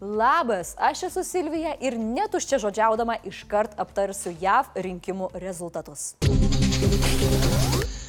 Labas, aš esu Silvija ir netuščia žodžiaudama iškart aptarsiu JAV rinkimų rezultatus.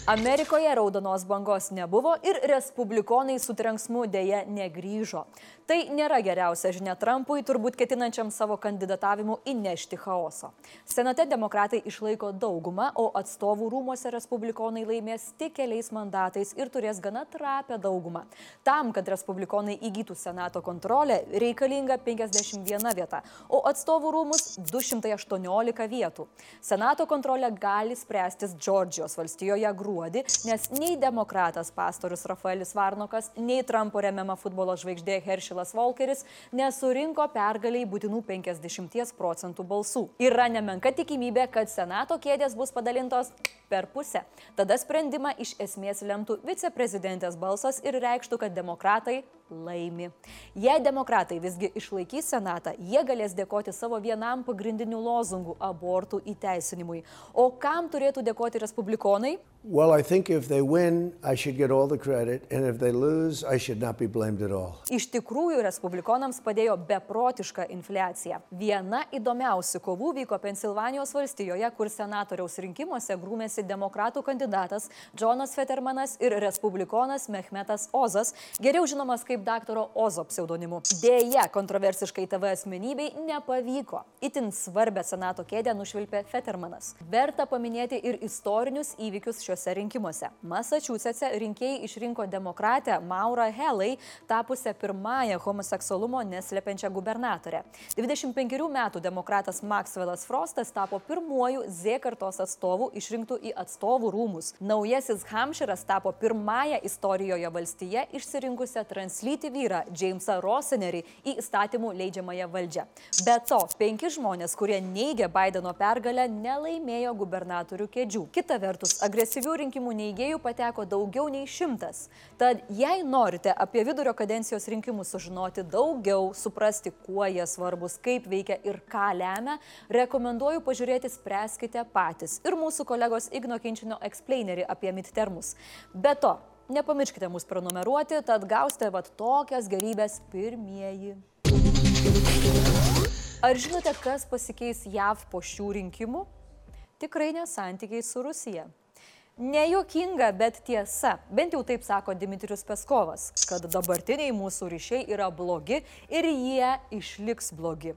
Amerikoje raudonos bangos nebuvo ir respublikonai su trenksmu dėja negryžo. Tai nėra geriausia žinia Trumpui, turbūt ketinančiam savo kandidatavimu įnešti chaoso. Senate demokratai išlaiko daugumą, o atstovų rūmose respublikonai laimės tik keliais mandatais ir turės gana trapę daugumą. Tam, kad respublikonai įgytų Senato kontrolę, reikalinga 51 vieta, o atstovų rūmus 218 vietų. Senato kontrolę gali spręstis Džordžijos valstijoje gruodį, nes nei demokratas pastorius Rafaelis Varnokas, nei Trumpo remiama futbolo žvaigždė Heršilas Volkeris nesurinko pergaliai būtinų 50 procentų balsų. Yra nemenka tikimybė, kad Senato kėdės bus padalintos per pusę. Tada sprendimą iš esmės lemtų viceprezidentės balsas ir reikštų, kad demokratai laimi. Jei demokratai visgi išlaikys Senatą, jie galės dėkoti savo vienam pagrindinių lozungų - abortų įteisinimui. O kam turėtų dėkoti respublikonai? Well, I think if they win, I should get all the credit, and if they lose, I should not be blamed at all. Iš tikrųjų, respublikonams padėjo beprotiška infliacija. Viena įdomiausių kovų vyko Pensilvanijos valstijoje, kur senatoriaus rinkimuose grūmėsi demokratų kandidatas Jonas Fettermanas ir respublikonas Mehmetas Ozas, geriau žinomas kaip daktaro Ozo pseudonimu. Deja, kontroversiškai TV asmenybei nepavyko. Itin svarbę senato kėdę nušvilpė Fettermanas. Verta paminėti ir istorinius įvykius šiuose rinkimuose. Massachusetts'e rinkėjai išrinko demokratę Maurą Helai, tapusią pirmąją homoseksualumo neslepiančią gubernatorę. 25 metų demokratas Maxwellas Frostas tapo pirmuoju Z kartos atstovu išrinktų į atstovų rūmus. Naujasis Hampshire'as tapo pirmąją istorijoje valstyje išsirinkusią translytį vyrą Jamesą Rosenerį į įstatymų leidžiamąją valdžią. Be to, penki žmonės, kurie neigia Bideno pergalę, nelaimėjo gubernatorių kėdžių. Kita vertus, agresyvių rinkimų neįgėjų pateko daugiau nei šimtas. Tad jei norite apie vidurio kadencijos rinkimus sužinoti daugiau, suprasti, kuo jie svarbus, kaip veikia ir ką lemia, rekomenduoju pažiūrėti Spręskite patys ir mūsų kolegos Igno Kinčino explainerį apie midtermus. Be to, nepamirškite mus prenumeruoti, tad gausite vat tokias gerybės pirmieji. Ar žinote, kas pasikeis JAV po šių rinkimų? Tikrai nesantykiai su Rusija. Nejuokinga, bet tiesa, bent jau taip sako Dimitrius Peskovas, kad dabartiniai mūsų ryšiai yra blogi ir jie išliks blogi.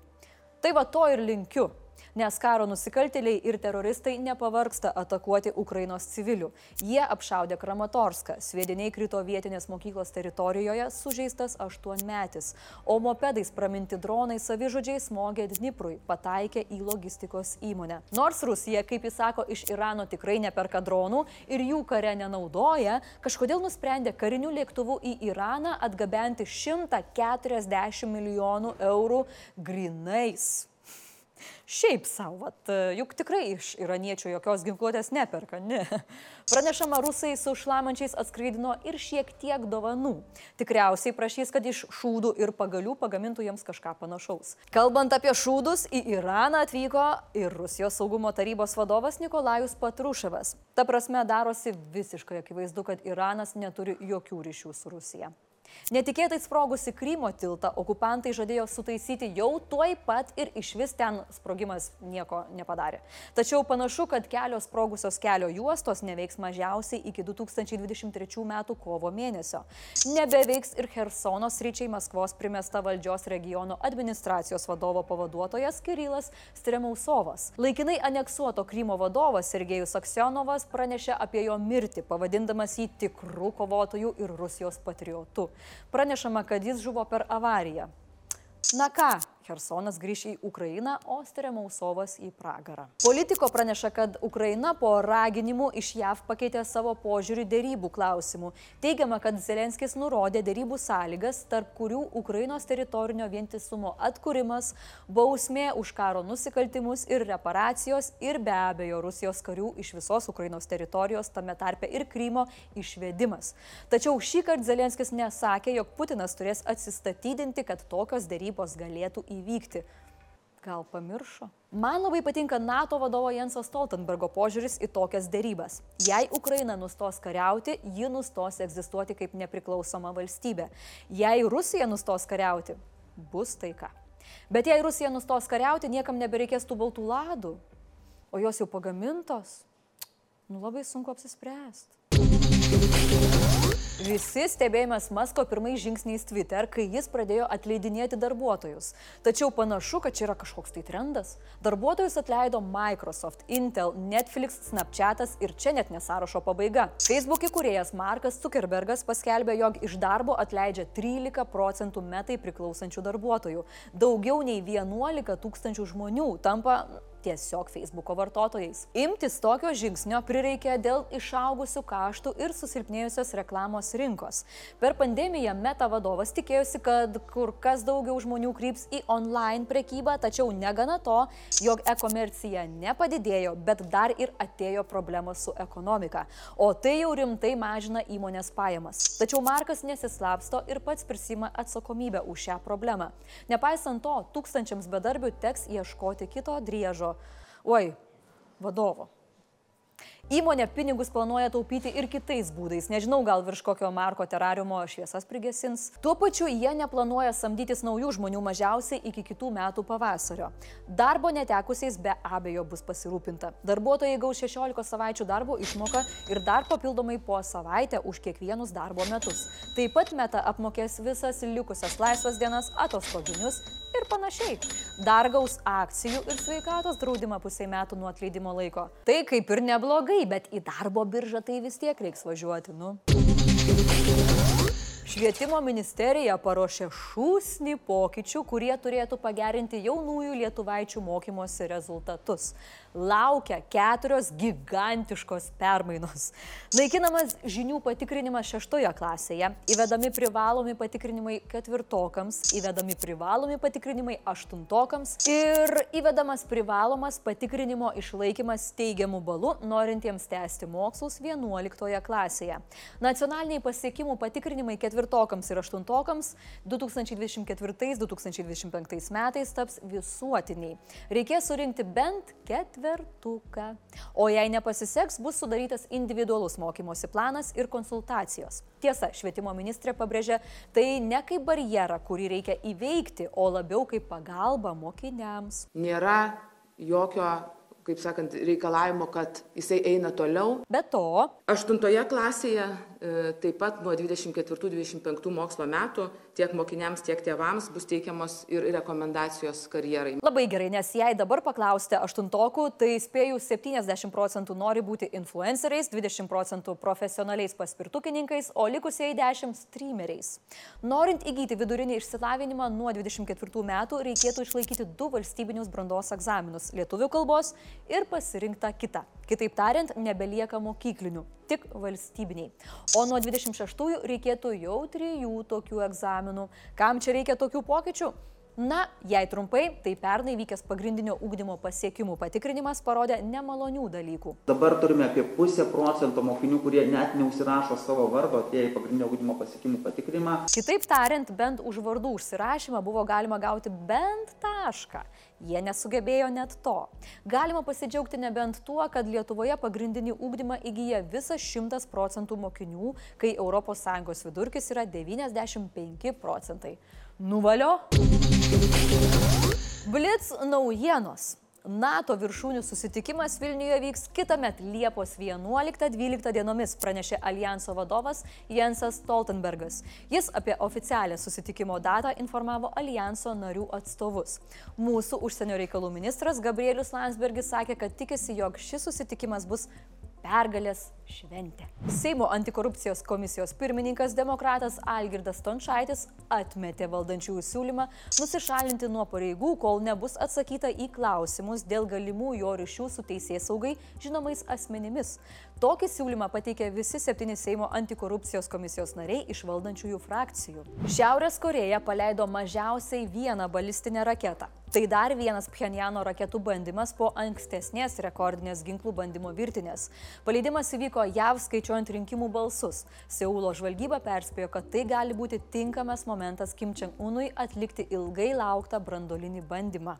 Tai va to ir linkiu nes karo nusikaltėliai ir teroristai nepavarksta atakuoti Ukrainos civilių. Jie apšaudė Kramatorską, sviediniai krito vietinės mokyklos teritorijoje, sužeistas aštuonmetis, o mopedais praminti dronai savižudžiai smogė Dniprui, pataikė į logistikos įmonę. Nors Rusija, kaip jis sako, iš Irano tikrai neperka dronų ir jų kare nenaudoja, kažkodėl nusprendė karinių lėktuvų į Iraną atgabenti 140 milijonų eurų grinais. Šiaip savo, juk tikrai iš iraniečių jokios ginkluotės neperka, ne. Pranešama, rusai su šlamančiais atskraidino ir šiek tiek dovanų. Tikriausiai prašys, kad iš šūdų ir pagalių pagamintų jiems kažką panašaus. Kalbant apie šūdus, į Iraną atvyko ir Rusijos saugumo tarybos vadovas Nikolajus Patruševas. Ta prasme darosi visiškai akivaizdu, kad Iranas neturi jokių ryšių su Rusija. Netikėtai sprogusi Krymo tiltą okupantai žadėjo sutaisyti jau tuoj pat ir iš vis ten sprogimas nieko nepadarė. Tačiau panašu, kad kelios sprogusios kelio juostos neveiks mažiausiai iki 2023 m. kovo mėnesio. Nebeveiks ir Hersonos ryčiai Maskvos primesta valdžios regiono administracijos vadovo pavaduotojas Kirilas Stremausovas. Laikinai aneksuoto Krymo vadovas Sergejus Aksionovas pranešė apie jo mirtį, pavadindamas jį tikrų kovotojų ir Rusijos patriotų. Pranešama, kad jis žuvo per avariją. Na ką, Hersonas grįž į Ukrainą, o Stremausovas į pragarą. Politiko praneša, kad Ukraina po raginimų iš JAV pakeitė savo požiūrį dėrybų klausimų. Teigiama, kad Zelenskis nurodė dėrybų sąlygas, tarp kurių Ukrainos teritorinio vientisumo atkūrimas, bausmė už karo nusikaltimus ir reparacijos ir be abejo Rusijos karių iš visos Ukrainos teritorijos, tame tarpe ir Krymo išvedimas. Tačiau šį kartą Zelenskis nesakė, jog Putinas turės atsistatydinti, kad tokios dėrybos galėtų įvykti. Gal pamiršo? Man labai patinka NATO vadovo Jenso Stoltenbergo požiūris į tokias dėrybas. Jei Ukraina nustos kariauti, ji nustos egzistuoti kaip nepriklausoma valstybė. Jei Rusija nustos kariauti, bus taika. Bet jei Rusija nustos kariauti, niekam nebereikės tų baltų ladų, o jos jau pagamintos, nu labai sunku apsispręsti. Visi stebėjimas Masko pirmais žingsniais Twitter, kai jis pradėjo atleidinėti darbuotojus. Tačiau panašu, kad čia yra kažkoks tai trendas. Darbuotojus atleido Microsoft, Intel, Netflix, Snapchatas ir čia net nesąrašo pabaiga. Facebook įkūrėjas Markas Zuckerbergas paskelbė, jog iš darbo atleidžia 13 procentų metai priklausančių darbuotojų. Daugiau nei 11 tūkstančių žmonių tampa tiesiog Facebooko vartotojais. Imtis tokio žingsnio prireikė dėl išaugusių kaštų ir susilpnėjusios reklamos rinkos. Per pandemiją Meta vadovas tikėjosi, kad kur kas daugiau žmonių kryps į online prekybą, tačiau negana to, jog e-komercija nepadidėjo, bet dar ir atėjo problemos su ekonomika. O tai jau rimtai mažina įmonės pajamas. Tačiau Markas nesislapsto ir pats prisima atsakomybę už šią problemą. Nepaisant to, tūkstančiams bedarbių teks ieškoti kito driežo oi, vadovo. Įmonė pinigus planuoja taupyti ir kitais būdais. Nežinau, gal virš kokio Marko terariumo šviesas prigesins. Tuo pačiu jie neplanuoja samdytis naujų žmonių mažiausiai iki kitų metų pavasario. Darbo netekusiais be abejo bus pasirūpinta. Darbuotojai gaus 16 savaičių darbo išmoką ir dar papildomai po savaitę už kiekvienus darbo metus. Taip pat meta apmokės visas likusias laisvas dienas, atostoginius ir panašiai. Dar gaus akcijų ir sveikatos draudimą pusiai metų nuo atleidimo laiko. Tai kaip ir neblogai, bet į darbo biržą tai vis tiek reiks važiuoti, nu. Švietimo ministerija paruošė šūsnį pokyčių, kurie turėtų pagerinti jaunųjų lietuvaičių mokymosi rezultatus. Laukia keturios gigantiškos permainos. Naikinamas žinių patikrinimas šeštoje klasėje, įvedami privalomi patikrinimai ketvirtokams, įvedami privalomi patikrinimai aštuntokams ir įvedamas privalomas patikrinimo išlaikymas teigiamų balų norintiems tęsti mokslus vienuoliktoje klasėje. Nacionaliniai pasiekimų patikrinimai ketvirtokams ketvirtokams ir aštuntokams 2024-2025 metais taps visuotiniai. Reikės surinkti bent ketvertuką. O jei nepasiseks, bus sudarytas individualus mokymosi planas ir konsultacijos. Tiesa, švietimo ministrė pabrėžė, tai ne kaip barjerą, kurį reikia įveikti, o labiau kaip pagalba mokiniams. Nėra jokio kaip sakant, reikalavimo, kad jisai eina toliau. Be to, aštuntoje klasėje E, taip pat nuo 24-25 mokslo metų tiek mokiniams, tiek tėvams bus teikiamos ir rekomendacijos karjerai. Labai gerai, nes jei dabar paklausite aštuntokų, tai spėjau 70 procentų nori būti influenceriais, 20 procentų profesionaliais paspirtukininkais, o likusieji 10 streameriais. Norint įgyti vidurinį išsilavinimą nuo 24 metų reikėtų išlaikyti du valstybinius brandos egzaminus - lietuvių kalbos ir pasirinktą kitą. Kitaip tariant, nebelieka mokyklinių, tik valstybiniai. O nuo 26-ųjų reikėtų jau trijų tokių egzaminų. Kam čia reikia tokių pokyčių? Na, jei trumpai, tai pernai vykęs pagrindinio ūkdymo pasiekimų patikrinimas parodė nemalonių dalykų. Dabar turime apie pusę procento mokinių, kurie net neužsirašo savo vardo atėję į pagrindinio ūkdymo pasiekimų patikrinimą. Kitaip tariant, bent už vardų užsirašymą buvo galima gauti bent tašką. Jie nesugebėjo net to. Galima pasidžiaugti nebent tuo, kad Lietuvoje pagrindinį ūkdymą įgyja visas 100 procentų mokinių, kai ES vidurkis yra 95 procentai. Nuvalio. Blitz naujienos. NATO viršūnių susitikimas Vilniuje vyks kitą metą Liepos 11-12 dienomis, pranešė Alijanso vadovas Jensas Stoltenbergas. Jis apie oficialią susitikimo datą informavo Alijanso narių atstovus. Mūsų užsienio reikalų ministras Gabrielius Landsbergis sakė, kad tikisi, jog šis susitikimas bus pergalės šventė. Seimo antikorupcijos komisijos pirmininkas demokratas Algirdas Tončaitis atmetė valdančiųjų siūlymą nusišalinti nuo pareigų, kol nebus atsakyta į klausimus dėl galimų jo ryšių su teisės saugai žinomais asmenimis. Tokį siūlymą pateikė visi septyni Seimo antikorupcijos komisijos nariai iš valdančiųjų frakcijų. Šiaurės Koreja paleido mažiausiai vieną balistinę raketą. Tai dar vienas Pchenjano raketų bandymas po ankstesnės rekordinės ginklų bandymo virtinės. Paleidimas įvyko JAV skaičiuojant rinkimų balsus. Seulo žvalgyba perspėjo, kad tai gali būti tinkamas momentas Kim Čeng-unui atlikti ilgai lauktą brandolinį bandymą.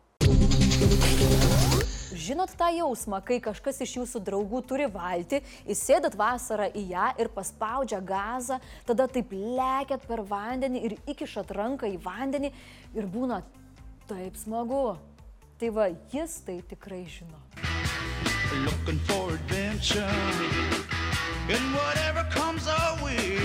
Žinot tą jausmą, kai kažkas iš jūsų draugų turi valti, įsėdat vasarą į ją ir paspaudžia gazą, tada taip lėkėt per vandenį ir įkišat ranką į vandenį ir būna taip smagu. Tai va, jis tai tikrai žino. looking for adventure and whatever comes our way.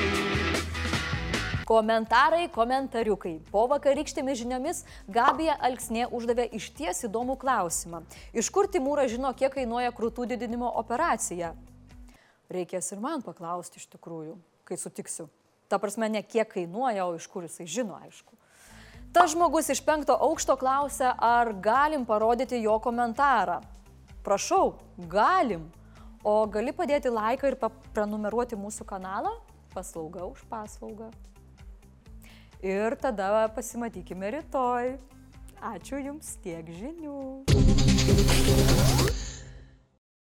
Komentarai, komentariukai. Po vakarykštėmis žiniomis Gabija Alksnė uždavė iš ties įdomų klausimą. Iš kur Timūra žino, kiek kainuoja krūtų didinimo operacija? Reikės ir man paklausti iš tikrųjų, kai sutiksiu. Ta prasme, ne kiek kainuoja, o iš kur jisai žino, aišku. Tas žmogus iš penkto aukšto klausia, ar galim parodyti jo komentarą. Prašau, galim. O gali padėti laiką ir prenumeruoti mūsų kanalą? Paslauga už paslaugą. Ir tada pasimatykime rytoj. Ačiū Jums tiek žinių.